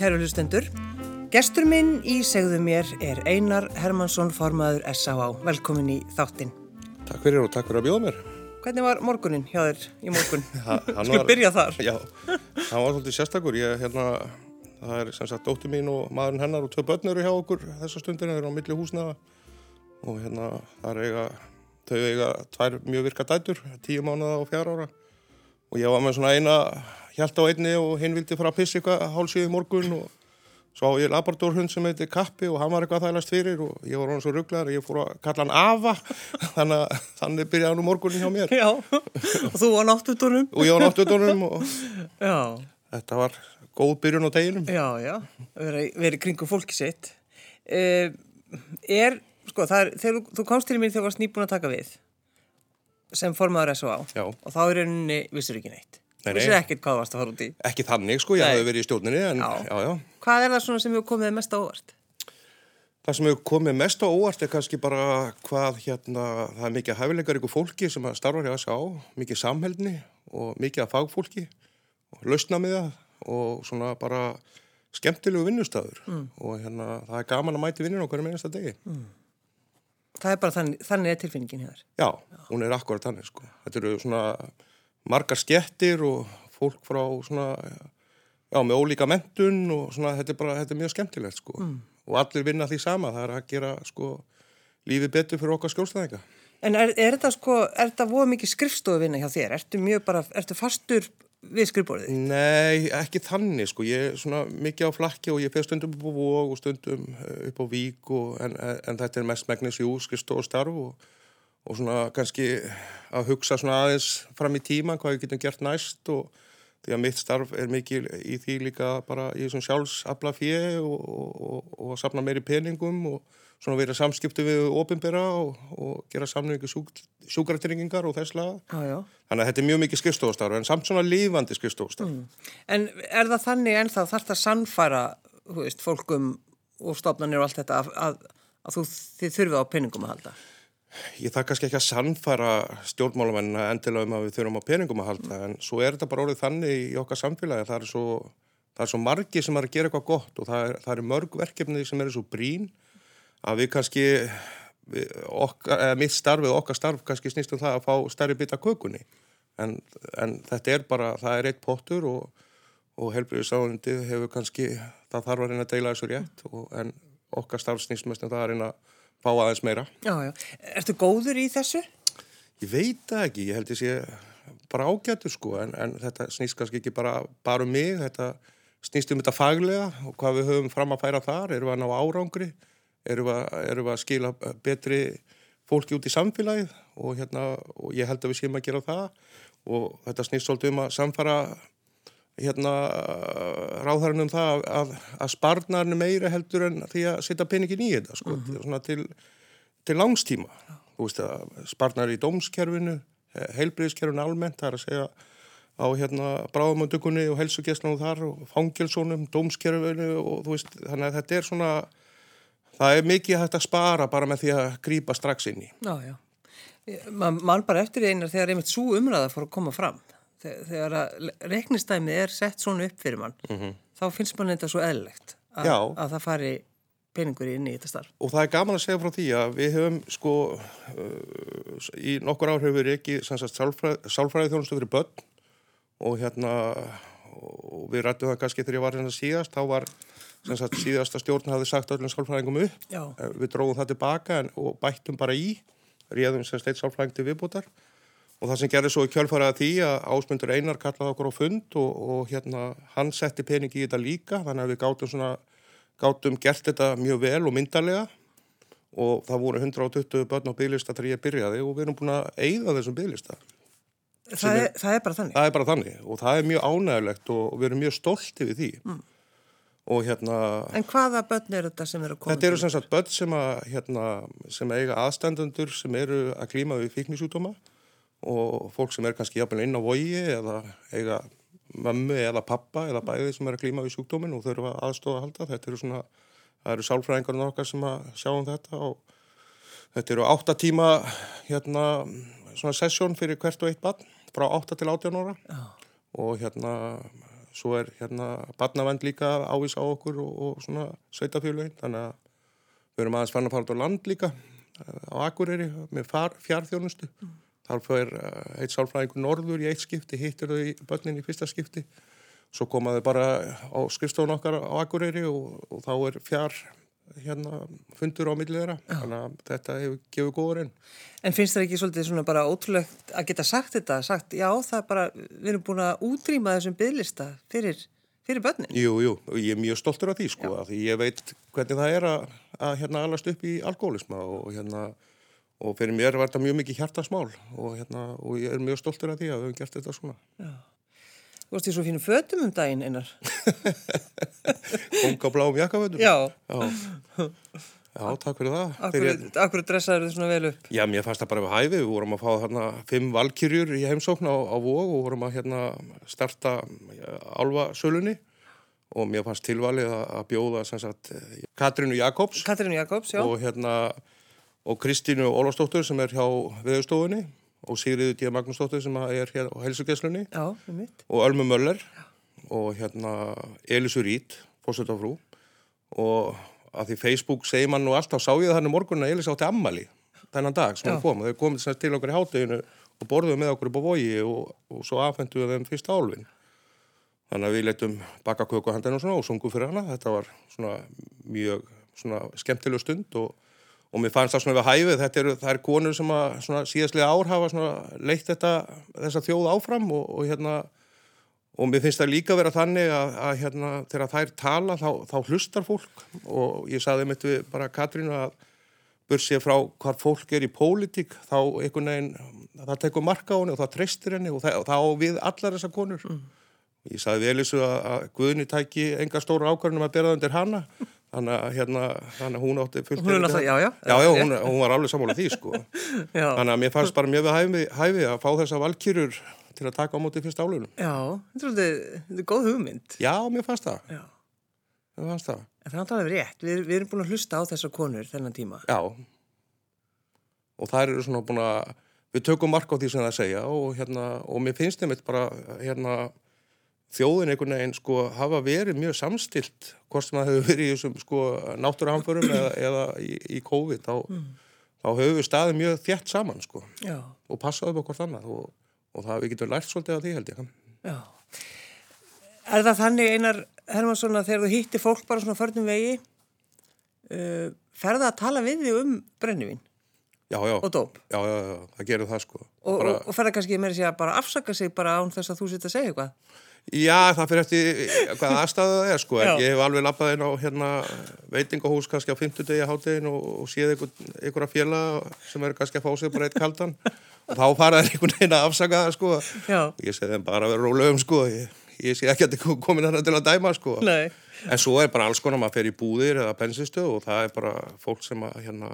kæru hlustendur. Gestur minn í segðu mér er Einar Hermansson, formaður S.A.A. Velkomin í þáttinn. Takk fyrir og takk fyrir að bjóða mér. Hvernig var morgunin hjá þér í morgun? Var- byrja þar. Já, hann var svolítið sérstakur. Ég, hérna, það er sem sagt dóttir mín og maðurinn hennar og tvö börn eru hjá okkur þessa stundina, þeir eru á milli húsna og hérna, það er eiga, þau eiga tvær mjög virka dætur, tíu mánuða og fjara ára og ég var með svona eina hjælt á einni og hinn vildi fara að pissa eitthvað hálsíði morgun og svo á ég labradórhund sem heitir Kappi og hann var eitthvað þælast fyrir og ég var hann svo rugglar ég fór að kalla hann Ava þannig að þannig byrjaði hann um morgunin hjá mér Já, og þú á náttutunum? og ég var náttutónum og Já, þetta var góð byrjun á deginum. já, já, verið veri kringum fólki sitt. Uh, er, sko, er, þegar þú- komst til mér þegar þú varst nýbúin að taka við sem formaður S.A.A. Já. og þá er rauninni vissur ekki neitt. Nei, nei. ekkert hvað þú varst að fara út í. Ekki þannig sko, ég Nei. hafði verið í stjórninni en Já. já. já, Hvað er það svona sem hefur komið mest á óvart? Það sem hefur komið mest á óvart er kannski bara hvað hérna, það er mikið hæfileikar ykkur fólki sem að starfa hjá S.A. mikið samheldni og mikið af fagfólki og lausna með það og svona bara skemmtilegu vinnustafur mm. og hérna það er gaman að mæti vinnin okkar með einasta degi. Það er bara þannig, þannig er tilfinningin hér. Já, hún er akkurat þannig sko. Þetta eru svona margar skettir og fólk frá svona, já, með ólíka mentun og svona, þetta er bara, þetta er mjög skemmtilegt sko. Og allir vinna því sama, það er að gera sko lífið betur fyrir okkar skjólstæðinga. En er, er þetta sko, er þetta voða mikið skrifstofu vinna hjá þér? Ertu mjög bara, ertu fastur við skrifborðið? Nei, ekki þannig sko, ég er svona mikið á flakki og ég fyrir stundum upp á vóg og stundum eh, upp á vík og, en, en, þetta er mest megnis jú, skrifst og og, svona kannski að hugsa svona aðeins fram í tíma hvað við getum gert næst og því að mitt starf er mikið í því líka bara í þessum sjálfsabla fjö og, og, og að sapna meiri peningum og svona vera samskipti við ofinbera og, og gera samningu sjúk, sjúkratringingar og þess laga. Þannig að þetta er mjög mikið skrifstofastarf en samt svona lifandi skrifstofastarf. En er það þannig ennþá þarf það að sannfæra, veist, fólkum og stofnanir og allt þetta að, að, að þú, þið þurfið á peningum að halda? Ég þarf kannski ekki að sannfæra stjórnmálamennina endilega um að við þurfum á peningum að halda en svo er þetta bara orðið þannig í okkar samfélagi það er svo, það er svo margi sem er að gera eitthvað gott og það er, það er mörg verkefni sem eru svo brín að við kannski við, okkar, mitt starfið og okkar starf kannski snýst um það að fá stærri bita kökunni. En, en þetta er bara, það er eitt pottur og, og helbriðisáðundi hefur kannski, það þarf að reyna að deila þessu rétt og, en okkar starf snýst mest um það að reyna að fá aðeins meira. Já, já. Ertu góður í þessu? Ég veit það ekki, ég held ég sé bara ágættur sko. En, en þetta snýst kannski ekki bara, bara um mig, þetta snýst um þetta faglega og hvað við höfum fram að færa þar, erum við að ná árangri, erum við, að- erum við að skila betri fólki út í samfélagið? Og, hérna, og ég held að við séum að gera það. Og þetta snýst svolítið um að samfara hérna ráðhæran um það að, að sparnarnu meira heldur en því að setja peningin í þetta sko, svona til, til langstíma sparnar í dómskerfinu heilbriðskerfinu almennt það er að segja á hérna bráðamöndugunni og helsugjestnum þar og fangilsónum, dómskerfinu og þú veist, þannig að þetta er svona það er mikið hægt að spara bara með því að grípa strax inn í Já, já. Man, man bara eftir einar þegar einmitt svo umræða fór að koma fram. Þegar, að reiknistæmið er sett svona upp fyrir mann, þá finnst mann þetta svo eðlilegt að, að það fari peningur inn í þetta starf. Og það er gaman að segja frá því að við höfum sko uh, í nokkur ár hefur við ekki sálfræði, sálfræði þjónustu fyrir börn. Og hérna og við rættum það kannski þegar ég var hérna síðast þá var sagt síðasta stjórn hafði sagt öllum sálfræðingum upp. Já. Eh, við dróðum það tilbaka en, og bættum bara í réðum sem steitt sálfræðing til viðbútar og það sem gerði svo í kjölfara því að Ásmundur Einar kallaði okkur á fund og, og hérna hann setti pening í þetta líka þannig að við gátum svona gátum gert þetta mjög vel og myndarlega og það voru 120 börn á bygglista þegar ég byrjaði og við erum búin að eigða þessum bygglista. Það er, það er bara þannig. Það er bara þannig og það er mjög ánægilegt og við erum mjög stolti við því. Mm. Og hérna, En hvaða börn eru þetta sem eru koma? þetta eru sem sagt börn sem, að, hérna, sem eiga aðstandendur sem eru að klíma við fíknisjúdóma og fólk sem er kannski jafnvel inn á vogi eða eiga mömmu eða pappa eða bæði sem er að klíma við sjúkdómin og þurfa aðstóða að halda. Þetta eru svona, það eru sálfræðingarinn okkar sem að sjá um þetta og þetta eru átta tíma hérna svona sessjón fyrir hvert og eitt barn frá átta til átján ára Já. og hérna svo er hérna barnavend líka ávís á okkur og, og svona sveitafjölugin þannig að við erum aðeins fann að fara út á land líka á Akureyri með fjárþjónustu mm. Þar fyrir eh, eitt sálfræðingur norður í eitt skipti hittir þau í börnin í fyrsta skipti. Svo komaðu bara á skrifstofun okkar á Akureyri og, og þá er fjár hérna fundur á millið þeirra. Þannig að þetta hefur gefið góður inn En finnst það ekki svolítið svona bara ótrúlegt að geta sagt þetta, sagt já það er bara, við erum búin að útrýma þessum bygglista fyrir, fyrir börnin Jú, jú, ég er mjög stoltur af því sko, því ég veit hvernig það er að, að hérna alast upp í alkoholisma og hérna og fyrir mér var þetta mjög mikið hjartasmál og hérna, og ég er mjög stoltur af því að við hefum gert þetta svona Já Þú varst í svo fínu fötum um daginn einar. Unga bláum jakkafötum? Já. Já. Já, takk fyrir það. Akkur, ég... akkur dressaður þið svona vel upp? Já, mér fannst það bara við hæfi. Við vorum að fá þarna fimm valkyrjur í heimsókn á, á Vóg og vorum að hérna starta álvasölunni og mér fannst tilvalið að bjóða sagt, Katrínu Jakobs. Katrínu Jakobs, já. Og hérna og Kristínu Ólafsdóttur sem er hjá viðstofunni og Sigriður D. Magnúsdóttir sem er hér á helsugesslunni og Ölmu Möller Já. og hérna Elisur Rít, fórsetafrú og að því Facebook segir mann nú alltaf, sá ég það hann í morgun að Elis átti ammali þennan dag sem hann kom. Og þau komið til okkur í háteginu og borðuðu með okkur upp á vogi og, og svo afhenduðu þeim fyrsta álfin þannig að við letum baka kökuhandinu og, og sungu fyrir hana. Þetta var svona mjög svona skemmtileg stund og og mér fannst það svona við hæfið, þetta eru, er konur sem að síðastlega ár hafa leitt þetta, þessa þjóð áfram og, og hérna, og mér finnst það líka vera þannig að, að hérna, þegar þær tala þá, þá hlustar fólk og ég saði mitt við bara Katrínu að börsið frá hvað fólk er í pólitík þá einhvern veginn, það tekur marka á henni og það treystir henni og það, það á við allar þessar konur. Mm. Ég saði við Elisu að, að Guðni tæki enga stóru ákvarðunum að bera það undir hana þannig að hérna, að hún átti fullt hún, alltaf, já, já. Já, já, hún, hún var alveg sammála því sko. Þannig að mér fannst bara mjög við hæfi, hæfi að fá þessa valkyrur til að taka á móti fyrst álunum Já, þetta er góð hugmynd. Já, mér fannst það. Mér fannst það. En Það er alltaf rétt, við, við erum búin að hlusta á þessar konur þennan tíma. Já. Og þær eru svona búin að við tökum mark á því sem það segja og hérna, og mér finnst þeim eitthvað bara hérna þjóðin einhvern veginn sko hafa verið mjög samstilt hvort sem það hefur verið í þessum sko náttúruhamförum eða, eða í, í COVID þá, mm. þá hefur við staðið mjög þjætt saman sko Já. og passaðu upp á hvort annað og, og það við getum lært svolítið af því held ég Já. Er það þannig einar Hermansson að þegar þú hýttir fólk bara svona förnum vegi uh, ferða að tala við þig um brennivín? Já, já. Og dóp? Já, já, já, það gerur það sko. Og, bara... og, og ferða kannski með þess að bara afsaka sig bara án þess að þú sitt að segja eitthvað? Já, það fyrir eftir hvað aðstæða það er sko, ég hef alveg lappað inn á hérna, veitingahús kannski á 50 degi hátegin og, og séð einhver, einhverja fjalla sem er kannski að fá sig bara eitt kaldan. Og þá faraði einhvern veginn að afsaka það sko. Já. og ég segi þeim bara að vera rólegum sko, ég, ég sé ekki að þetta komin hérna til að dæma sko, Nei. en svo er bara alls konar maður fer í búðir eða bensinstöð og það er bara fólk sem að hérna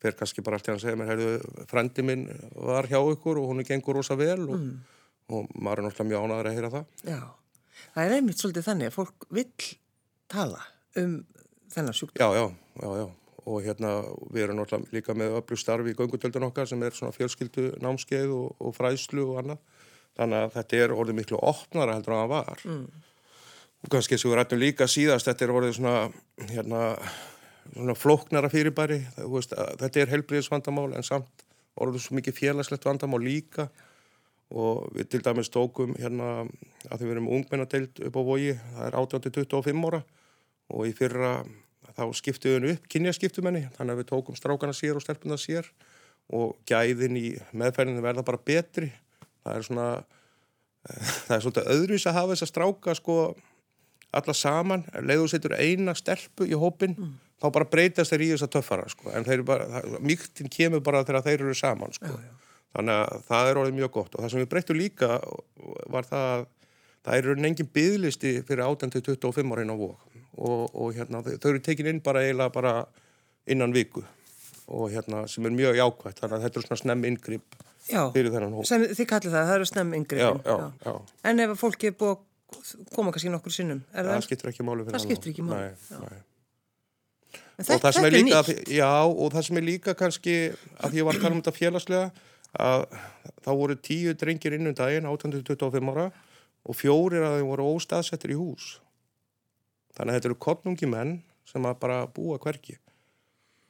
fer kannski bara allt hann að segja mér, heyrðu, frendi minn var hjá ykkur og hún er gengur rosa vel og mm og maður er náttúrulega mjög ánaður að heyra það. Já, það er einmitt svolítið þannig að fólk vill tala um þennan sjúkdóm. Já, já, já, já og hérna við erum náttúrulega líka með öllu starfi í göngutöldun okkar sem er svona fjölskyldu námskeið og, og fræslu og annað. Þannig að þetta er orðið miklu opnara heldur en það var. Mm. Og kannski sem við rættum líka síðast, þetta er orðið svona, hérna, svona flóknara fyrirbæri. Veist, þetta er helbriðisvandamál en samt orðið svo mikið félagslegt vandamál líka og við til dæmis tókum hérna að við erum ungmennadeild upp á vogi, það er 18-25 ára. Og í fyrra þá skiptuðum við upp kynjaskiptumenni þannig að við tókum strákana sér og stelpuna sér. Og gæðin í meðferðinu verða bara betri. Það er svona það er svolítið öðruvis að hafa þess að stráka sko alla saman, leiðu setur eina stelpu í hópin, mm. þá bara breytast þeir í þess að töffara sko, en bara, mýktin kemur bara þegar þeir eru saman sko. Já, já. Þannig að það er orðið mjög gott og það sem við breyttum líka var það að það eru engin byðlisti fyrir 18-25 ára inn á vok og, og hérna, þau eru tekin inn bara eiginlega bara innan viku og hérna sem er mjög jákvægt þannig að þetta er svona snemm yngripp fyrir þennan hók. Þið kallir það, það eru snemm yngripp. En ef fólki er búið að koma kannski nokkur sinnum? Það, það skiptir ekki málu fyrir það. Það skiptir ekki málu. Nei, nei. Þetta, þetta er, er nýtt. Já, og það sem er líka kannski að ég var að tala um þetta félagslega að þá voru tíu drengir inn um daginn 1825 ára og fjórir að þeim voru óstaðsettir í hús. Þannig að þetta eru konungi menn sem að bara búa hverki.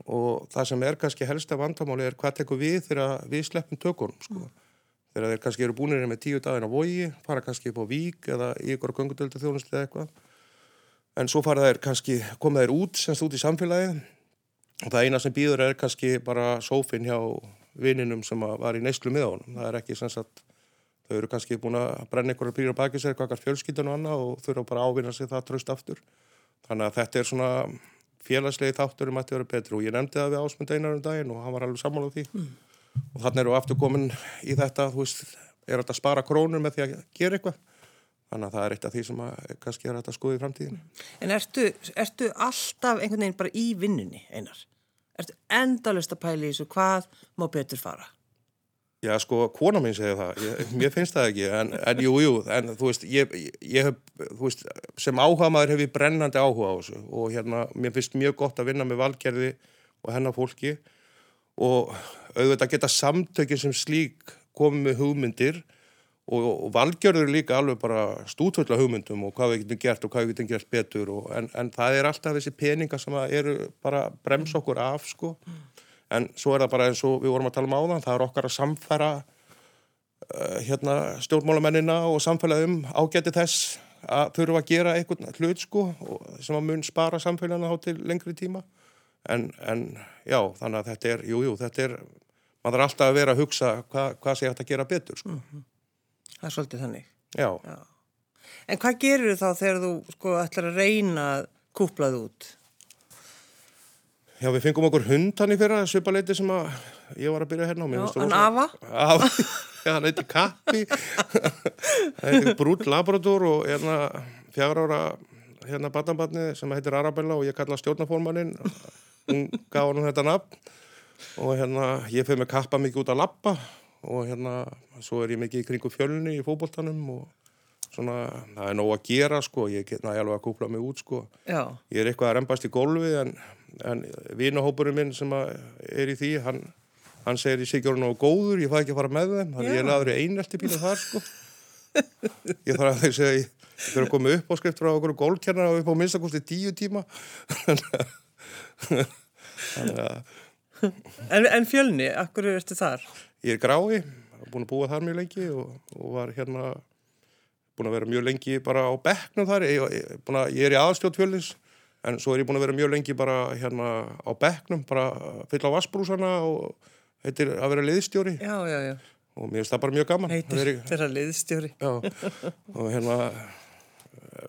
Og það sem er kannski helsta vandamáli er hvað tekur við þegar við sleppum tökunum, sko. Mm. Þegar þeir kannski eru búinir með tíu daginn á vogi, fara kannski upp á vík eða í ykkur gangudöldu þjónustu eða eitthvað. En svo fara þeir kannski, koma þeir út, semst út í samfélagið og það eina sem býður er kannski bara sófin hjá vininum sem var í neyslu með honum. Það er ekki sem sagt, þau eru kannski búin að brenna einhverja býra baki sér, eitthvað fjölskyldan og annað og þurfa bara að ávinna sig það tröst aftur. Þannig að þetta er svona félagslegi þáttur um að þetta verður betri og ég nefndi það við ásmund einar um daginn og hann var alveg sammála á því. Mm. Og þannig eru aftur komin í þetta, þú veist, er þetta að spara krónur með því að gera eitthvað. Þannig að það er eitt af því sem að kannski er þetta skoðið í framtíðinu. En ertu, ertu alltaf einhvern veginn bara í vinnunni einar? Ertu endalust að pæli þessu hvað má betur fara? Já, sko, kona mín segir það. Ég, mér finnst það ekki, en, en jú, jú, en þú veist, ég, ég hef, veist, sem áhuga maður hef ég brennandi áhuga á þessu og hérna, mér finnst mjög gott að vinna með valgerði og hennar fólki og auðvitað geta samtökin sem slík komið með hugmyndir og, og valgjörður líka alveg bara stútvöldla hugmyndum og hvað við getum gert og hvað við getum gert betur og, en, en það er alltaf þessi peninga sem eru bara brems okkur af sko. En svo er það bara eins og við vorum að tala um áðan það er okkar að samfæra uh, hérna stjórnmálamennina og samfæla um ágæti þess að þurfa að gera einhvern hlut sko sem að mun spara samfélagina þá til lengri tíma. En, en já þannig að þetta er, jújú, jú, þetta er maður þarf alltaf að vera að hugsa hva, hvað sé hægt að gera betur sko. -hmm. Það er svolítið þannig. Já. Já. En hvað gerir þú þá þegar þú sko ætlar að reyna að kúplað út? Já, við fengum okkur hund hann í fyrra, svipaleiti sem að ég var að byrja hérna á. Já, hann Ava? Ava, já, hann heiti Kappi, hann heiti Brúll Labrador og hérna fjár ára hérna batanbarni sem heitir Arabella og ég kalla stjórnaformaninn, hún gaf hann þetta nafn og hérna ég fyrir með Kappa mikið út að lappa og hérna svo er ég mikið í kringu fjölni í fókbóltanum og svona það er nóg að gera sko, ég get næði alveg að kúpla mig út sko. Já. Ég er eitthvað að reymbast í gólfi en, en vinahópurinn minn sem er í því, hann, hann segir ég sé ekki orðin á góður, ég fæ ekki að fara með þeim, þannig ég er aðri einelti bíla þar sko. Ég þarf að þeir segja, ég þurfa að koma upp á skriftur á okkur gólkernar og upp á minnstakosti tíu tíma. En, en fjölni, akkur eru eftir þar? Ég er grái, búin að búa þar mjög lengi og, og var hérna búin að vera mjög lengi bara á bekknum þar ég, ég, að, ég er í aðstjótt fjölins en svo er ég búin að vera mjög lengi bara hérna á bekknum, bara fyll á vassbrúsana og heitir að vera liðstjóri já, já, já. og mér finnst það bara mjög gaman heitir að vera liðstjóri og hérna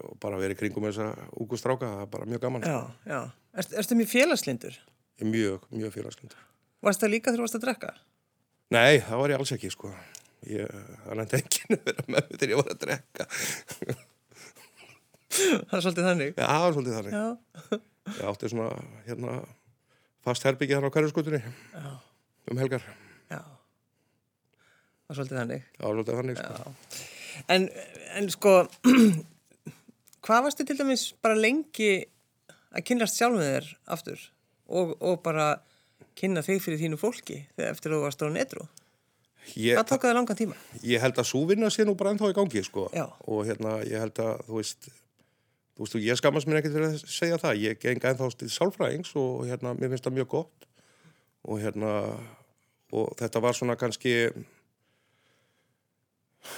og bara verið kringum þessa úgustráka það er bara mjög gaman Já, já, er, Erstu mjög félagslindur? Mjög, mjög félagslindur Varst það líka þegar þú varst að drekka? Nei, það var ég alls ekki sko. Ég, það nætti ekki að vera með þegar ég var að drekka. það er svolítið þannig? Já, það er svolítið þannig. Já. Ég átti svona hérna fast herbyggja þar á hverjuskutunni um helgar. Já, það er svolítið þannig. Já, svolítið þannig sko. En, en sko, hvað varst þið til dæmis bara lengi að kynast sjálf með þér aftur og, og bara kynna þig fyrir þínu fólki þegar eftir að þú varst á netru? Ég, Hvað tók það langan tíma? Ég held að súvinna sé nú bara ennþá í gangi sko. Og hérna ég held að þú veist, þú veist, ég skammast mér ekkert fyrir að segja það, ég geng ennþá til sálfræðings og hérna mér finnst það mjög gott. Og hérna og þetta var svona kannski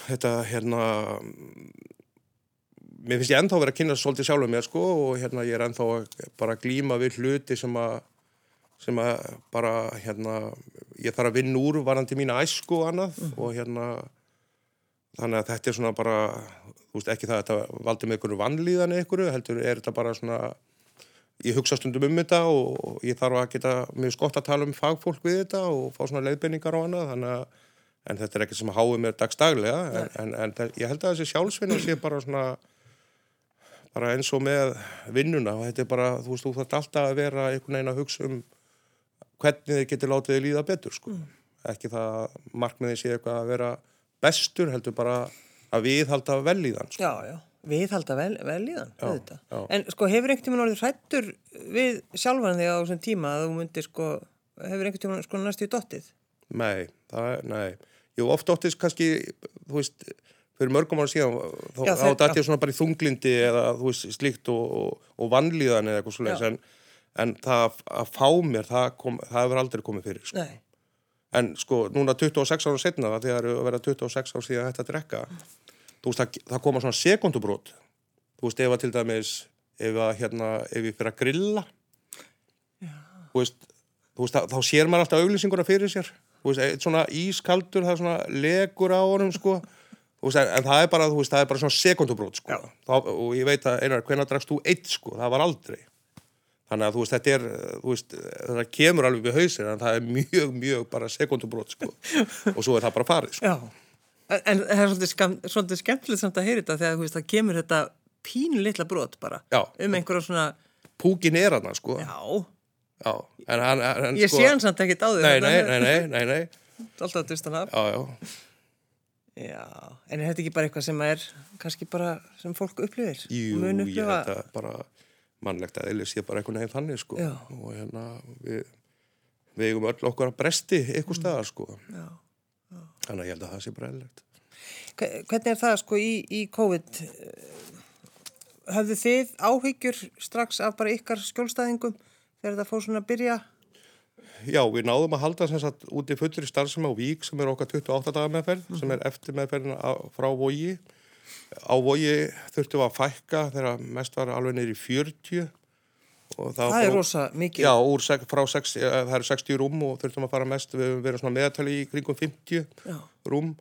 þetta hérna mér finnst ég ennþá verið að kynna svolítið sjálf með mér sko. Og hérna ég er ennþá bara að glíma við hluti sem að sem að bara hérna ég þarf að vinna úr varandi mína æsku og annað mm. og hérna þannig að þetta er svona bara þú veist ekki það að þetta valdi með einhverju vannlíðan einhverju, heldur er þetta bara svona ég hugsa stundum um þetta og ég þarf að geta mjög skott að tala um fagfólk við þetta og fá svona leiðbenningar og annað þannig að en þetta er ekkert sem að háið mér dagstaglega en, en, en ég held að þessi sjálfsvinna sé bara svona bara eins og með vinnuna og þetta er bara, þú veist, þú þarf alltaf að vera einhvern veginn að hugsa um hvernig þið getur látið þið líða betur sko. Mm. Ekki það markmiðið sé eitthvað að vera bestur, heldur bara að viðhalda velíðan. Sko. Já, já, viðhalda vel, velíðan, já, já. En sko hefur einhvern tíma náttúrulega hrættur við sjálfan þig á þessum tíma að þú myndir sko, hefur einhvern tíma sko næstu í dottið? Nei, það er, nei. Jú, oft dottið kannski, þú veist, fyrir mörgum ára síðan þá, þeir- dætti ég svona bara í þunglindi eða þú veist slíkt og, og, og vannlíðan eða eitthvað Já. en, en það að fá mér það, kom, það hefur aldrei komið fyrir sko. En sko núna 26 ára setna það þegar að vera 26 ára síðan þetta drekka þú veist það, það koma svona sekundubrót þú veist ef að til dæmis ef að hérna ef ég fyrir að grilla þú veist, þú veist þá, þá sér maður alltaf auglýsinguna fyrir sér. Þú veist, eitt svona ískaldur það er svona legur á honum sko. Veist, en, það er bara, veist, það er bara svona sekundubrót sko, þá, og ég veit að einar, hvenær drakst þú eitt sko, það var aldrei þannig að þú veist, þetta er þú veist, það kemur alveg við hausinn en það er mjög, mjög bara sekundubrót sko. Og svo er það bara farið sko. En, en það er svolítið, skam, svolítið skemmtilegt samt að heyra þetta þegar veist, það kemur þetta pínu litla brot bara Já. um einhverja svona, púkin er hann sko. Já, Já, en hann, en, ég sko, sé hann samt ekkert á því nei, nei, nei, nei, nei, nei, Alltaf að dyrsta hann af. Já, já, Já, en er þetta ekki bara eitthvað sem er kannski bara sem fólk upplifir jú, ég held að bara mannlegt að eðlis ég bara einhvern veginn þannig sko. Og hérna við, við eigum öll okkur að bresti ykkur staðar sko. Þannig að ég held að það sé bara Hve- Hvernig er það sko í, í COVID? Höfðu þið áhyggjur strax af bara ykkar skjólstæðingum þegar það fór svona að byrja? Já, við náðum að halda sem sagt út í fullri starfsemi á Vík sem er okkar 28 daga meðferð sem er eftir meðferðin frá Vogi á Vogi þurftum að fækka þegar mest var alveg neyri 40 og það er rosa mikið Já, úr, frá 6, það eru 60 rúm og þurftum að fara mest, við höfum verið svona meðatali í kringum 50 Já. rúm.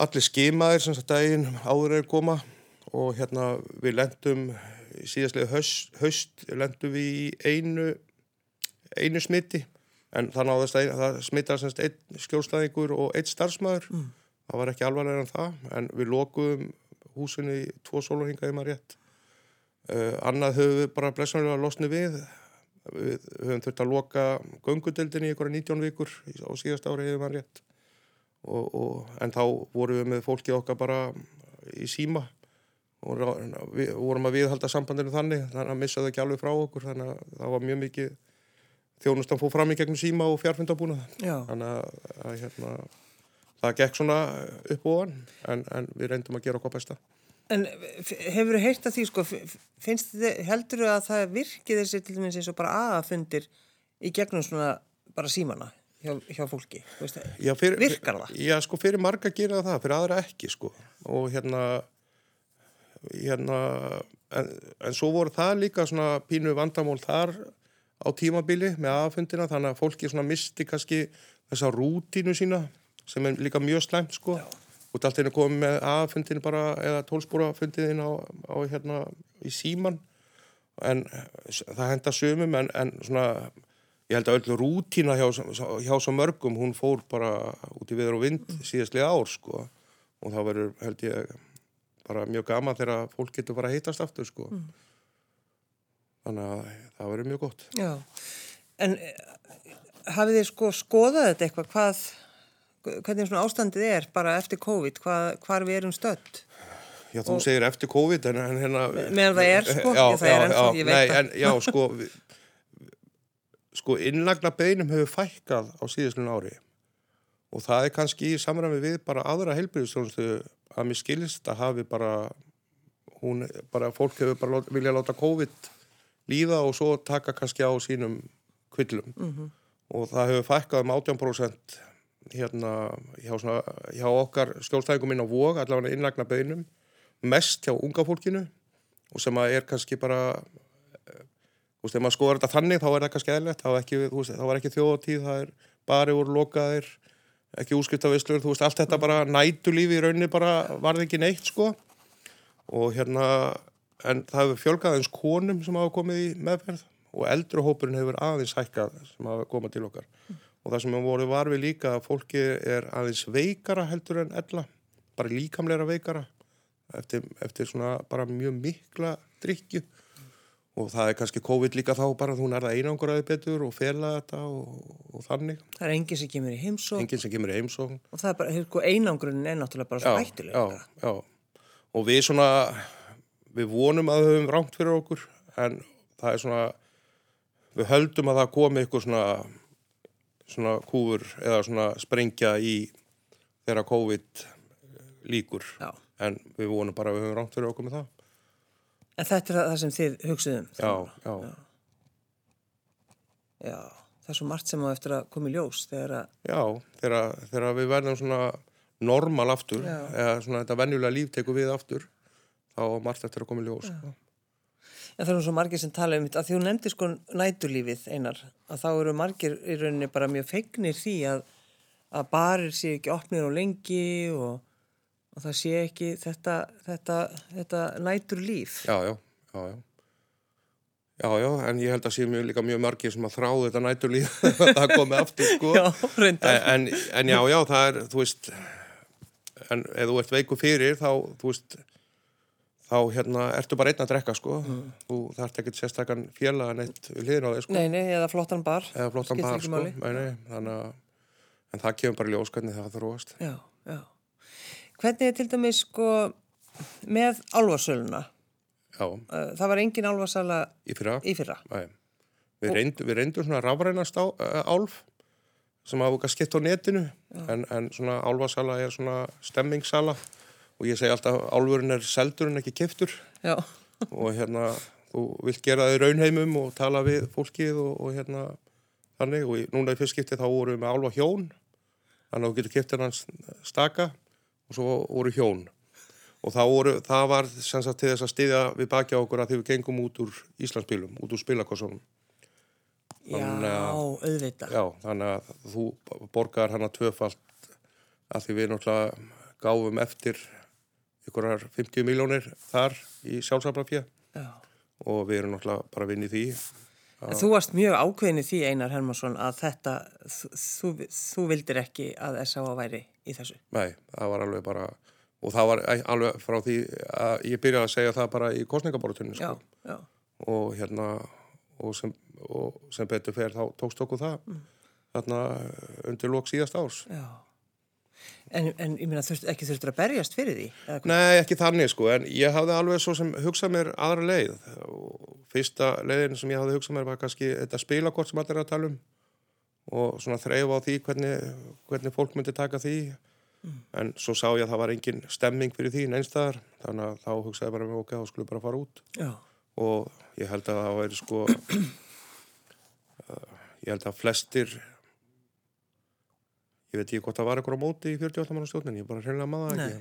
Allir skimaðir sem sagt daginn áður er koma og hérna við lendum síðastlega haust, haust lendum við í einu, einu smiti en náðast að það smittar einn skjólstæðingur og einn starfsmæður. Mm. Það var ekki alvarlega en það en við lokuðum húsinu í tvo sólarhinga ef maður rétt. Uh, annað höfum við bara blessanlega losnið við. Við höfum þurft að loka göngudeldinni í ykkur 19 vikur í- á síðast ári hefur maður rétt. Og, og, en þá vorum við með fólki okkar bara í síma og við vorum að viðhalda sambandinu þannig þannig að missa það ekki alveg frá okkur þannig að það var mjög mikið þjónustan fór fram í gegnum síma og fjárfundabúna Já. þannig að hérna, það gekk svona upp og ofan en, en við reyndum að gera okkar besta En hefur þið heyrt að því sko, finnst þið, heldur þið að það virki þessi til dæmis eins og bara aðafundir í gegnum svona bara símana hjá, hjá fólki, veist það? Já, fyrir, Virkar það? Já, sko, fyrir marga gera það, fyrir aðra ekki, sko. Og hérna, hérna, en, en svo voru það líka svona pínu vandamál þar á tímabili með aðfundina, þannig að fólki svona misti kannski þessa rútínu sína sem er líka mjög slæmt, sko. Já. Og allt einu komið með aðfundinu bara, eða tólspúrafundinu á, á, hérna, í síman. En það henda sumum, en, en svona, ég held að öll rútína hjá, hjá svo mörgum, hún fór bara út í viður og vind síðastlega ár sko og það verður held ég bara mjög gaman þegar fólk getur bara að hittast aftur sko þannig að það verður mjög gott Já, en eh, hafið þið sko skoðað þetta eitthvað, hvað, hvernig svona ástandið er bara eftir COVID, hvað, hvar við erum stödd? Já, þú segir eftir COVID en, hérna Meðan það er, sko, já, það er já, ennþá, já, ég veit nei, það. en, Já, sko við, sko innlagna beinum hefur fækkað á síðustlun ári og það er kannski í samræmi við bara aðra heilbyrðistjónustu að mér skilist að hafi bara hún, bara fólk hefur bara lát, vilja láta COVID líða og svo taka kannski á sínum kvillum Mhm. -hmm. og það hefur fækkað um 18% hérna hjá, svona, hjá okkar skjólstæðingum inn á vóg, allavega innlagna beinum mest hjá unga fólkinu og sem að er kannski bara eh, þú veist, ef maður skoðar þetta þannig þá er það kannski eðlert, þá, ekki, veist, þá var ekki þjóðatíð, það er bari úr lokaðir ekki úskiptavislur, þú veist, allt þetta bara nætulífi í rauninni bara varði ekki neitt sko. Og hérna en það hefur fjölgað eins konum sem hafa komið í meðferð og eldru hópurinn hefur aðeins hækkað sem hafa komað til okkar og það sem við vorum var við líka að fólki er aðeins veikara heldur en ella bara líkamleira veikara eftir, eftir svona bara mjög mikla drikju og það er kannski COVID líka þá bara þú nærða einanguraði betur og fela þetta og, og þannig, Það er enginn sem kemur í heimsók enginn sem kemur í heimsókn og það er bara, sko, einangrunin er náttúrulega bara svo já, hættileg. já, já. og við svona við vonum að við höfum rámt fyrir okkur en það er svona við höldum að það komi eitthvað svona svona kúfur eða svona sprengja í þegar COVID líkur Já. en við vonum bara að við höfum rámt fyrir okkur með það En þetta er það sem þið hugsuðum. já, já, Já, það er svo margt sem á eftir að koma í ljós þegar að, já þegar, þegar við verðum svona normal aftur Já. eða svona þetta venjulega líf tekur við aftur þá margt eftir að koma í ljós sko. En það er nú svo margir sem tala um þetta, að því hún nefndi sko næturlífið einar, að þá eru margir í rauninni bara mjög fegnir því að, að barir sé ekki opnir á lengi og, og það sé ekki þetta, þetta, þetta næturlíf. já, já, já, já Já, já, en ég held að sé mjög, líka mjög margir sem að þráðu þetta næturlíð að það komi aftur, sko. Já, reyndar. En, en já, já, það er, þú veist, en ef þú ert veiku fyrir, þá, þú veist, þá hérna ertu bara einn að drekka, sko. Þú þarft ekkert sérstakann félaga neitt við hliðin á þig, sko. Nei, nei, eða flottan bar. Eða flottan bar, sko. Nei, nei, þannig að, en það kemur bara í ljós hvernig það þróast. Já, já. Hvernig er til dæmis sko með álfarsöluna? Já, Það var engin álfarsala í fyrra. í fyrra. Við, reynd, við reyndum svona rafrænast á, álf sem hafa skipt á netinu en, en svona álfasala er svona stemmingssala og ég segi alltaf álfurinn er seldur en ekki keftur og hérna þú vilt gera það í raunheimum og tala við fólkið og, og hérna þannig. Og í, núna í fyrst skipti þá vorum við með álfa hjón. Þannig að þú getur keftir hans staka og svo voru hjón. Og voru, það var sem sagt til þess að styðja við bakja okkur að því við gengum út úr Íslandsbílum, út úr spilakossunum. Já, auðvitað. Já, þannig að þú borgar hana tvöfalt að því við náttúrulega gáfum eftir ykkurar 50 miljónir þar í sjálfsaflafjö Já. og við erum náttúrulega bara að vinna í því. En Þú varst mjög ákveðin í því Einar Hermansson að þetta, þú, þú, vildir ekki að S.A.A. væri í þessu. Nei, það var alveg bara, og það var alveg frá því að ég byrjaði að segja það bara í kostningabortunni sko. og hérna, og sem, og sem betur fer þá tókst okkur það Mm. þarna undir lók síðast árs. já. En, en ég meina þurft, ekki þurftur að berjast fyrir því? Nei, ekki þannig sko, en ég hafði alveg svo sem hugsað mér aðra leið. Og fyrsta leiðin sem ég hafði hugsað mér var kannski þetta spilakort sem allir er að tala um og svona þreif á því hvernig, hvernig fólk myndi taka því. En svo sá ég að það var engin stemming fyrir því neinstæðar, þannig að þá hugsaði ég bara með ok, þá skulle bara fara út. Já, og ég held að það væri sko uh, ég held að flestir ég veit ekki hvort það var eitthvað á móti í 48 mann stjórnin, ég bara hreinlega maður ekki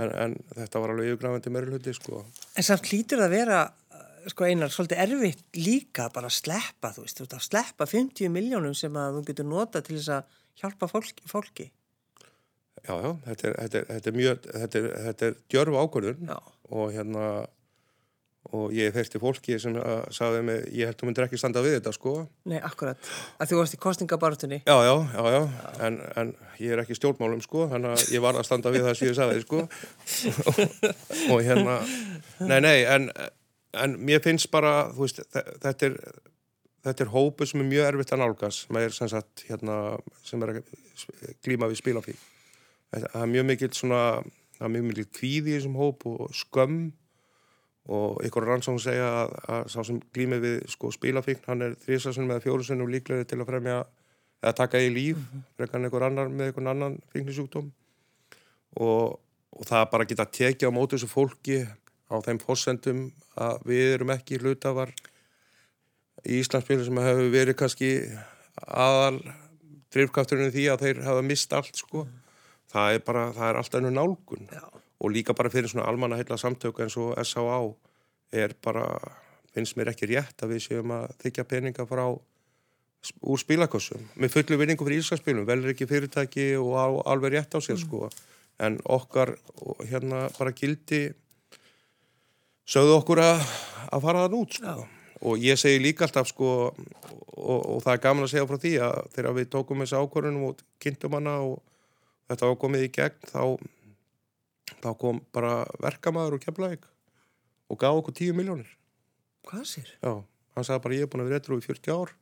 en, en þetta var alveg yfirgrafandi meiri hluti sko. en samt hlýtur að vera, uh, sko Einar, svolítið erfitt líka bara að sleppa, þú veist, þú veist, að sleppa 50 miljónum sem að þú getur nota til þess að hjálpa fólki. fólki. já, já, þetta er, þetta er, þetta er mjög þetta er, þetta er djörfu ákvörðun og hérna og ég fyrsti fólki sem að sagði mig, ég held þú myndir ekki standa við þetta sko nei, akkurat. Að þú varst í kostningabartunni. Já, já, já, já, En, en ég er ekki í stjórnmálum sko, þannig að ég var að standa við það sem ég sagði sko og hérna, nei, nei, en, en mér finnst bara, þú veist, þe- þetta er, þetta er hópu sem er mjög erfitt að nálgast, sem er sem sagt, hérna, sem er að glíma við spilafík. Það er mjög mikill svona, það er mjög mikill kvíði í þessum hóp og skömm og ykkur rannsókn segja að, að sá sem glýmið við sko spilafíkn, hann er þrísasunum eða fjórusunum líklegri til að fremja eða taka í líf, frekar en einhver annar með einhvern annan fíknisjúkdóm og, og það bara geta tekið á móti þessu fólki á þeim fósendum að við erum ekki hlutafar í Íslandsbyrju sem hefur verið kannski aðal drifkrafturinn í því að þeir hafa mist allt sko. Það er bara, það er alltaf ennur nálgun Já. Og líka bara fyrir svona almanna heila samtök eins og S.A.A. er bara, finnst mér ekki rétt að við séum að þykja peninga frá úr spilakossum með fullu vinningu fyrir íslenskspilum, vel er ekki fyrirtæki og á, alveg rétt á sér sko en okkar hérna bara gildi sögðu okkur að, að fara þann út sko. og ég segi líka alltaf sko og, og það er gaman að segja frá því að þegar við tókum þessi ákvörðunum og kynntum hana og þetta var komið í gegn þá, þá kom bara verkamæður og kemlaðik og gaf okkur 10 miljónir Hvað sér? Já, hann sagði bara ég er búin að vera réttur í 40 ár.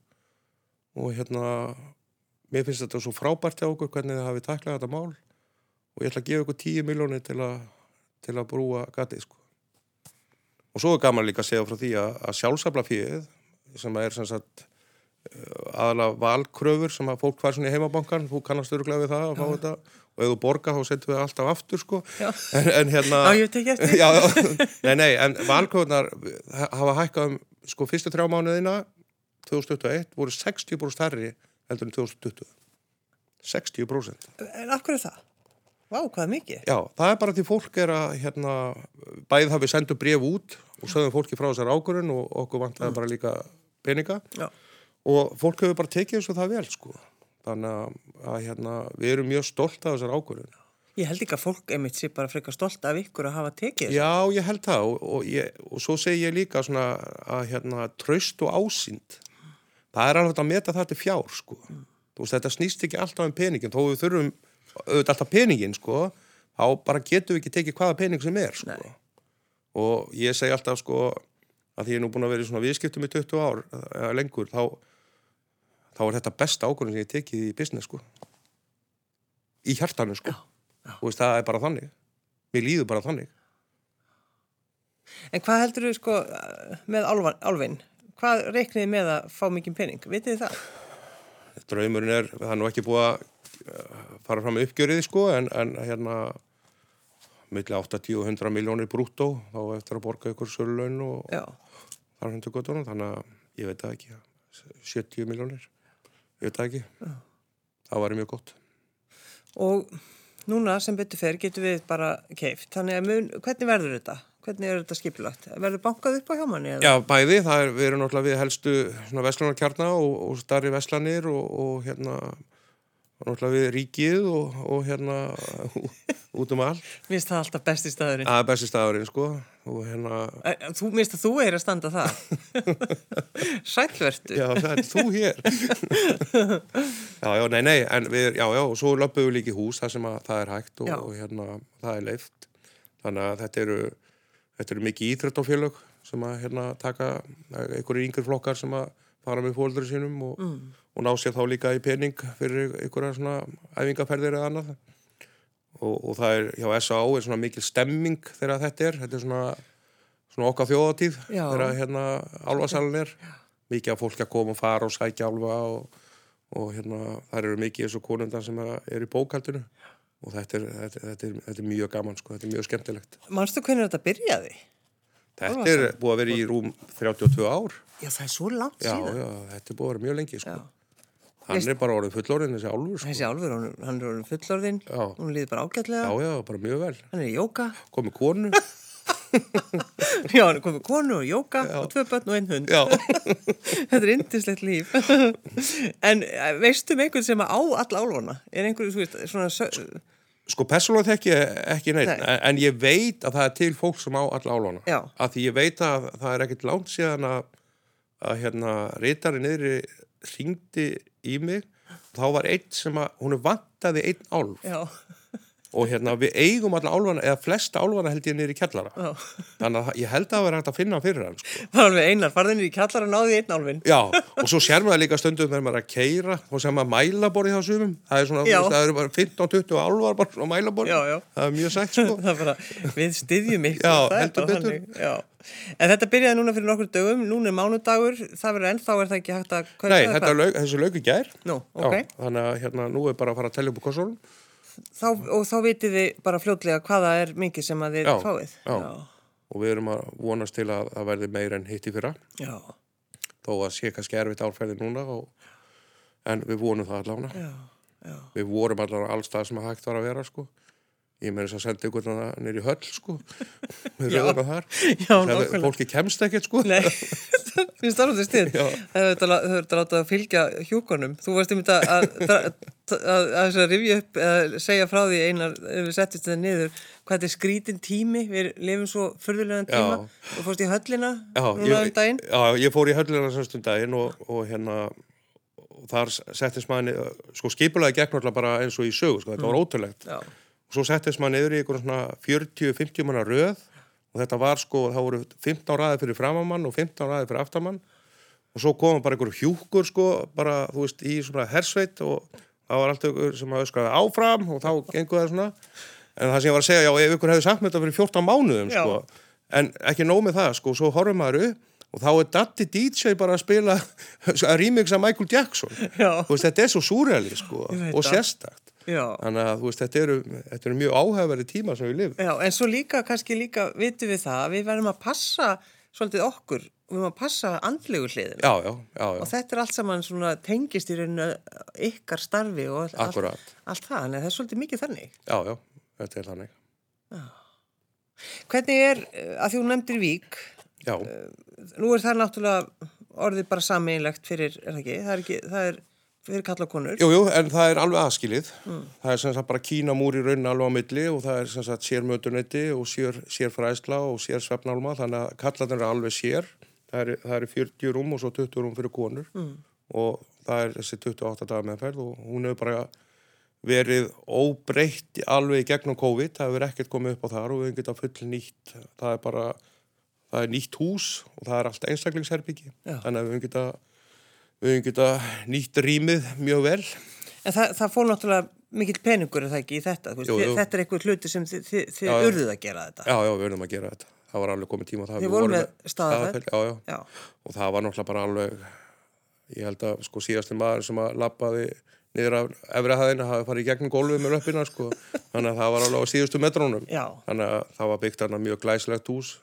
Og hérna mér finnst þetta svo frábært hjá okkur hvernig þið hafið taklað þetta mál. Og ég ætla að gefa ykkur 10 miljónir til, til að brúa gatið sko. Og svo er gaman líka að segja frá því að, að sjálfsafla fíðið sem er sem sagt eh, aðalega valkröfur sem að fólk fær svona í heimabankan, þú kannast öruglega við það að fá þetta og ef þú borga þá setjum við alltaf aftur sko en, en hérna Já, ég tek eftir. já, nei, nei, en valkvöðnar hafa hækkað um sko fyrstu þrjá mánuðina 2021 voru 60% stærri heldur en 2020 60% En af hverju er það? Vá, hvað mikið? Já, það er bara því fólk er að hérna, bæðið það við sendum bref út og sögum fólki frá þessar ákvörðun og okkur vantaði bara líka peninga Já. og fólk hefur bara tekið þessu það vel sko. Þannig að, að hérna, við erum mjög stolt af þessar ákvörðun. Ég held ekki að fólk einmitt sé bara frekar stolt af ykkur að hafa tekið. Já, ég held það og, og, ég, og svo segi ég líka svona að hérna, tröst og ásýnd, það er alveg að meta það til fjár sko. Þú veist, þetta snýst ekki alltaf um peningin, þó við þurfum auðvitað alltaf peningin sko, þá bara getum við ekki tekið hvaða pening sem er sko. Og ég segi alltaf sko, að því ég er nú búin að vera í svona viðskiptum í 20 ár eða lengur, þá, þá er þetta besta ákvörðin sem ég tekið í business sko. Í hjartanu sko. Já, Þú veist, það er bara þannig. Mér líður bara þannig. En hvað heldur þú sko með álfin? Hvað reikniði með að fá mikið pening? Vitið þið það? draumurinn er, það er nú ekki búið að uh, fara fram með uppgjörið sko en, en hérna milli 80 og 100 miljónir brúttó þá eftir að borga ykkur sörlaun og Já. þar hundur göttunum þannig að ég veit það ekki 70 miljónir, ég veit ekki það væri mjög gott Og núna sem betur fer getum við bara keift. Þannig að mun, hvernig verður þetta? Hvernig er þetta skipilagt? Verður bankað upp á hjá manni? Já, bæði, það er, við erum náttúrulega við helstu svona veslanarkjarna og, og starri veslanir og, og hérna náttúrulega við ríkið og, og hérna út um all Mér finnst það alltaf besti staðurinn. það er besti staðurinn sko og hérna Æ, Þú minnst að þú er að standa það. Sælvertu. Já, það er þú hér. já, já, nei, nei, við, já, já, og svo löpum við líka í hús þar sem að það er hægt og, og hérna, það er leift. Þannig að þetta eru, þetta eru mikið íþrættafélög sem að hérna taka einhverju yngri flokkar sem að fara með fóldur sínum og, og ná sér þá líka í pening fyrir einhverja svona æfingaferðir eða annað. Og, og það er, hjá S.A.O. er svona mikil stemming þegar þetta er, þetta er svona, svona okkar þjóðatíð Já. þegar hérna álfasalinn er mikið af fólki að koma og fara og sækja álfa og, og hérna þar eru mikið eins og konundan sem er í bókaldinu og þetta er, þetta, þetta, er, þetta er mjög gaman sko, þetta er mjög skemmtilegt Manstu hvernig þetta byrjaði? Þetta er búið að vera í rúm 32 ár Já, það er svo langt já, síðan. já, þetta er búið að vera mjög lengi sko. Já. hann er bara orðið fullorðin þessi álfur sko. Þessi álfur, hann, hann er orðin fullorðin, hún líður bara ágætlega, já, já, bara mjög vel hann er í jóka, komið konu já, hann er komið konu og jóka og tvö börn og einn hund. já, Þetta er indislegt líf. en eh, veistu um einhvern sem á alla álfana? Er einhverju, þú veist, svona, sko persónulega þekki ég ekki neitt Nei. en, ég veit að það er til fólk sem á alla álfana Já. að því ég veit að það er ekkert langt síðan að, að hérna reytari niðri ringdi í mig þá var einn sem að hún vantaði einn álf já, og hérna við eigum alla álfana eða flesta álfana held ég niður í kjallara já. þannig að ég held að það vera hægt að finna hann fyrir hann sko. Það var alveg einar, farðinir í kjallar og náði í einn álfin. já, og svo sér maður líka stundum þegar maður er að keira og sem maður mælaborið hjá sumum það er svona, Já. það eru bara 15-20 álfar bara Já, já. það er mjög sætt sko það bara, við styðjum ykkur. En þetta byrjaði núna fyrir nokkur dögum, núna er mánudagur, það verður ennþá er það ekki hægt að Nei, þessi lauk í gær Nú, ok. Já, þannig að hérna, nú er bara að fara að tellja upp á kossunum Þá, og þá vitið þið bara fljótlega hvaða er mikið sem að þið Já, fáið. já. og við erum að vonast til að það verði meir en hitt í fyrra Já, þó að sé kannski erfitt árferði núna og, en við vonum það allavega já, já. við vorum allavega allstað sem að hægt var að vera sko. Ég með þess að senda ykkur nýri höll sko. við Já. rauðum þar nákvæmlega. fólki kemst ekkert sko. Nei, finnst það ráttið stið. Það hefur þetta látið að fylgja hjúkonum. Þú varst um þetta að, að, að, að, að rifja upp, eða segja frá því einar, ef við settist þetta niður, hvað þetta er skrítin tími, við lifum svo fyrðulegan tíma. Já. Þú fórst í höllina já, núna um daginn. já, ég fór í höllina semst um daginn og, og hérna og þar settist maður sko skipulaði gegn alltaf bara eins og í sögu sko, þetta var ótrúlegt Já, og svo settist maður niður í einhverjum svona 40-50 manna röð. Og þetta var sko, það voru 15 ræði fyrir framamann og 15 ræði fyrir aftamann og svo komum bara einhverjum hjúkur sko, bara þú veist í svona hersveit og það var allt einhver sem að öskraði áfram og þá gengur það svona. En það sem ég var að segja, já ef ykkur hefði sagt mér þetta fyrir 14 mánuðum sko, en ekki nóg með það sko, svo horfum maður upp og þá er Datti DJ bara að spila að af Michael Jackson. Veist, þetta er svo súræli sko, og sérstakt Já. Þannig að þú veist, þetta eru, þetta eru mjög áhæfari tíma sem við lifum. Já, en svo líka, kannski líka vitum við það að við verðum að passa svolítið okkur, við verðum að passa andlegu hliðin Já, já, já, já, og þetta er allt saman svona tengist í rauninu ykkar starfi og allt, Akkúrat. allt, allt það, en það er svolítið mikið þannig. já, já, þetta er þannig. Hvernig er, eh, að þú nefndir Vík, Já, nú er það náttúrulega orðið bara sameinlegt fyrir, er það ekki, það er ekki, það er fyrir kalla konur. jú, jú, en það er alveg aðskilið. Það er sem sagt bara kínamúr í raunin alveg á milli og það er sem sagt sérmötunetti og sér, sérfræðsla og sérsvefnálma, þannig að kallarnir eru alveg sér. Það eru, það eru 40 rúm og svo 20 rúm fyrir konur mm. og það er þessi 28 dagar meðferð og hún hefur bara verið óbreytt alveg gegnum COVID, það hefur ekkert komið upp á þar og við geta full nýtt, það er bara, það er nýtt hús og það er allt einstaklingsherbyggi, þannig að við geta, við geta nýtt rýmið mjög vel. En það, það fór náttúrulega mikill peningur er það ekki í þetta, Jú, jú. þetta er einhver hluti sem þið, þið, þið Já, urðuð að gera þetta. Já, já, við verðum að gera þetta. Það var alveg komið tíma. Þið voru vorum með Staðarfell? Já, já. Já, Og það var náttúrulega bara alveg, ég held að sko síðasti maður sem að lappaði niður af efrihæðina hafi farið í gegnum gólfið með löppina sko. Þannig að það var alveg á síðustu metrónum. já, Þannig að það var byggt þarna mjög glæslegt hús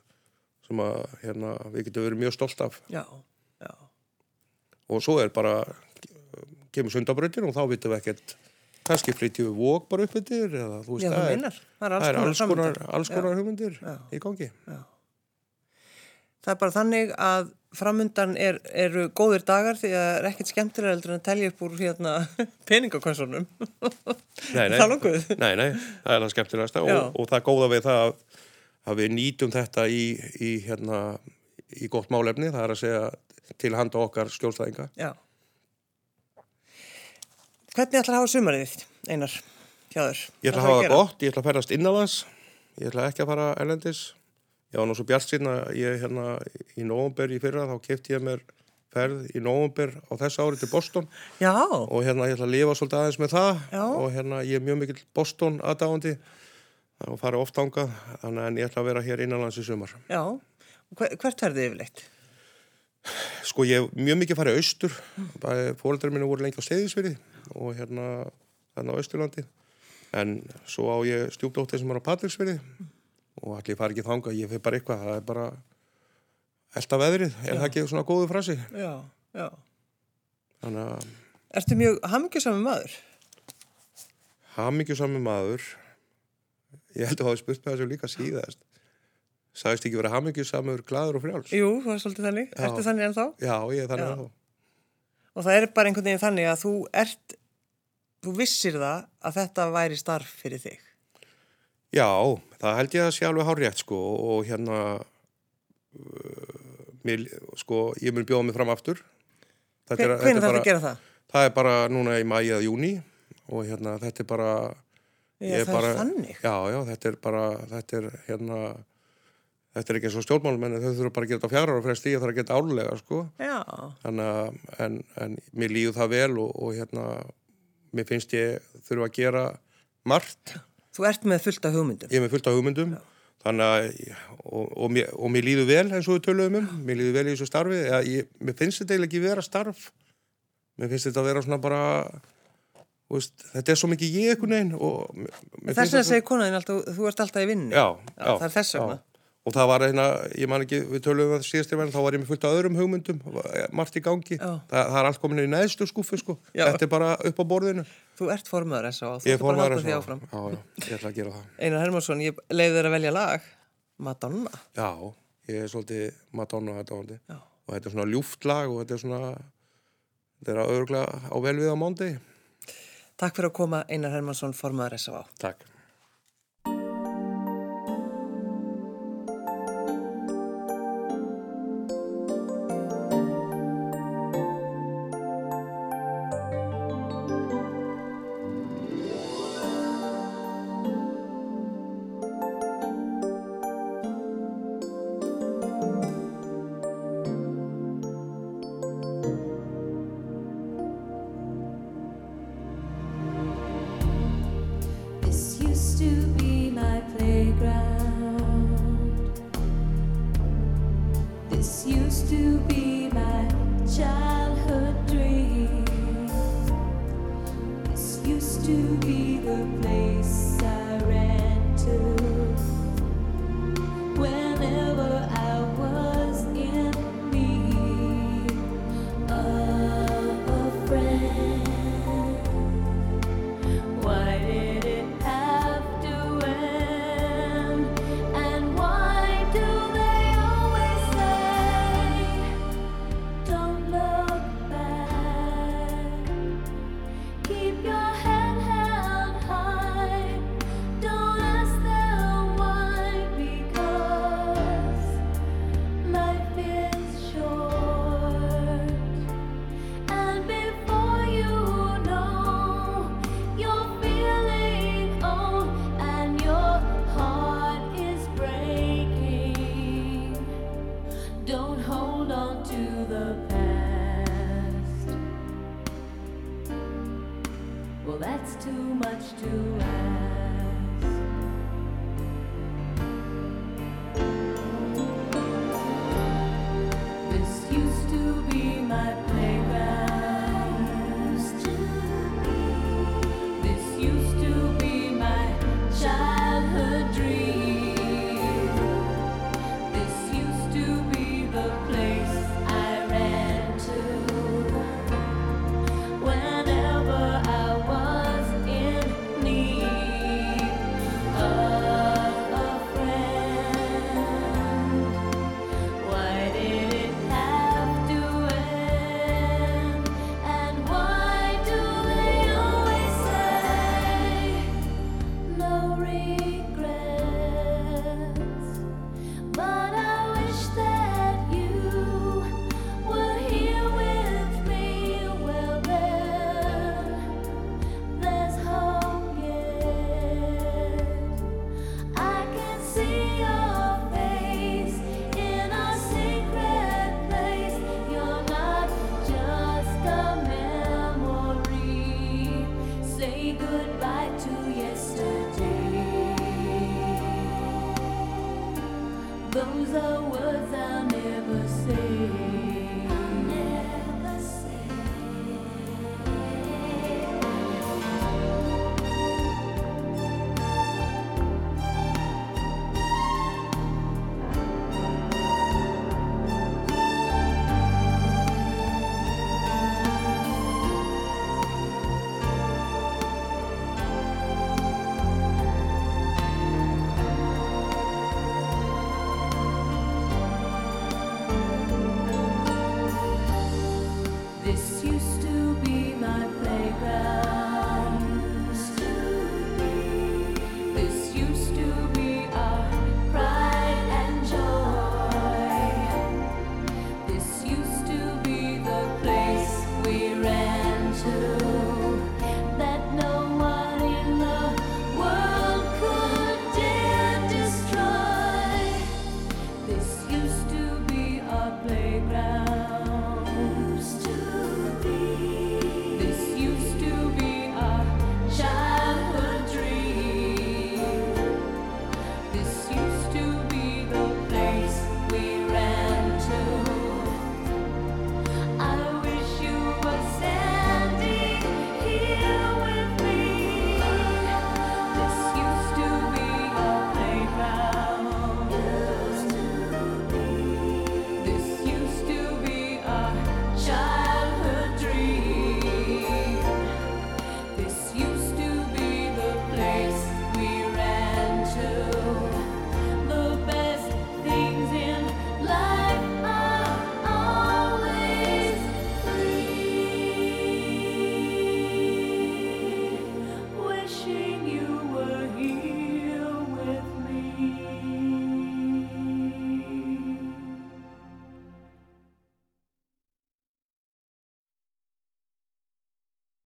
sem að hérna, við getum verið mjög stolt af. já, já. Og svo er bara, kemur sundabrautin og þá vitum við ekkert, kannski flytjum við vók bara upp yfir eða þú veist, Já, það er. Það er alls konar alls konar, konar hugmyndir Já. í gangi. Það er bara þannig að framundan er, eru góðir dagar því að það er ekkert skemmtilega heldur en að telja upp úr hérna peningakonsurnum. Það nokkuð. Nei, nei, það er það skemmtilegasta Já. og, og það góða við það að, að við nýtum þetta í, í, hérna, í gott málefni, það er að segja til handa okkar skjólstæðinga. Já. Hvernig ætlar að hafa sumarið Einar, hjá þér? Ég ætla að hafa það gott, ég ætla að ferðast innanlands, ég ætla ekki að fara elendis. Ég var nú svo bjart síðan að ég hérna í nóvumber í fyrra, þá kefti ég mér ferð í nóvumber á þessu ári til Boston Já, og hérna ég ætla að lifa svolítið aðeins með það Já. og hérna ég er mjög mikill Boston aðdáandi og fari oft ángað, þannig en ég ætla að vera hér innanlands í sumar. já. Hver, hvert verðið yfirleitt? Sko ég hef mjög mikið farið austur, fóreldrar minni voru lengi á Seyðisfyrði og hérna þarna á Austurlandi en svo á ég stjúpdóttir sem er á Patríksfyrði og allir fari ekki þanga, ég fyrir bara eitthvað, það er bara elda veðrið, er það ekki svona góðu frasi? Já, já. Þannig að Ertu mjög hamingjusamur maður? hamingjusami maður, ég held að hafa spurt með þessu líka síðast, sagðist ekki vera hamingjusamur, gladur og frjáls? Jú, það er svolítið þannig. Já. Ertu þannig ennþá? Já, ég er þannig Já. að þá. Og það er bara einhvern veginn þannig að þú ert, þú vissir það að þetta væri starf fyrir þig. Já, það held ég að sé alveg hár rétt sko og hérna uh, mér, sko, ég mun bjóða mig fram aftur Þetta Hven, er- hvernig er þarf bara- að gera það? Það er bara núna í mæi eða júni og hérna þetta er bara Já, ég það er þannig. Já, já, þetta er bara þetta er hérna þetta er ekki eins og stjórnmálmenn þau þurfa bara að gera þetta á fjara ára fresti ég þarf að gera þetta álulega sko. Já, þannig að en, en mér líður það vel og, og hérna mér finnst ég þurfa að gera margt. Þú ert með fullt af hugmyndum. ég er með fullt af hugmyndum. Þannig að og, og, mér, og mér líður vel eins og við töluðum um. Mér líður vel í þessu starfi. Eða, ég, mér finnst þetta eiginlega ekki vera starf. Mér finnst þetta að vera svona bara veist, þetta er svo mikið ég einhvern veginn Þess þetta- segir konaðin alltaf, þú ert alltaf í vinnu. já, já, það er þess vegna. Og það var hérna, ég man ekki við töluðum um það síðast í verðin, þá var ég með fullt af öðrum hugmyndum margt í gangi, Já. það, er allt komin í neðstu skúfu sko, Já. þetta er bara upp á borðinu Þú ert formaður þess og þú ert bara að halda maður því áfram. já, já, ég ætla að gera það Einar Hermansson, ég leiði þér að velja lag. Madonna. Já, ég er svolítið Madonna þetta og þetta er svona ljúft lag og þetta er svona þetta er að örglega á vel við á mándi Takk fyrir að koma Einar Hermansson, formaður S.A. Takk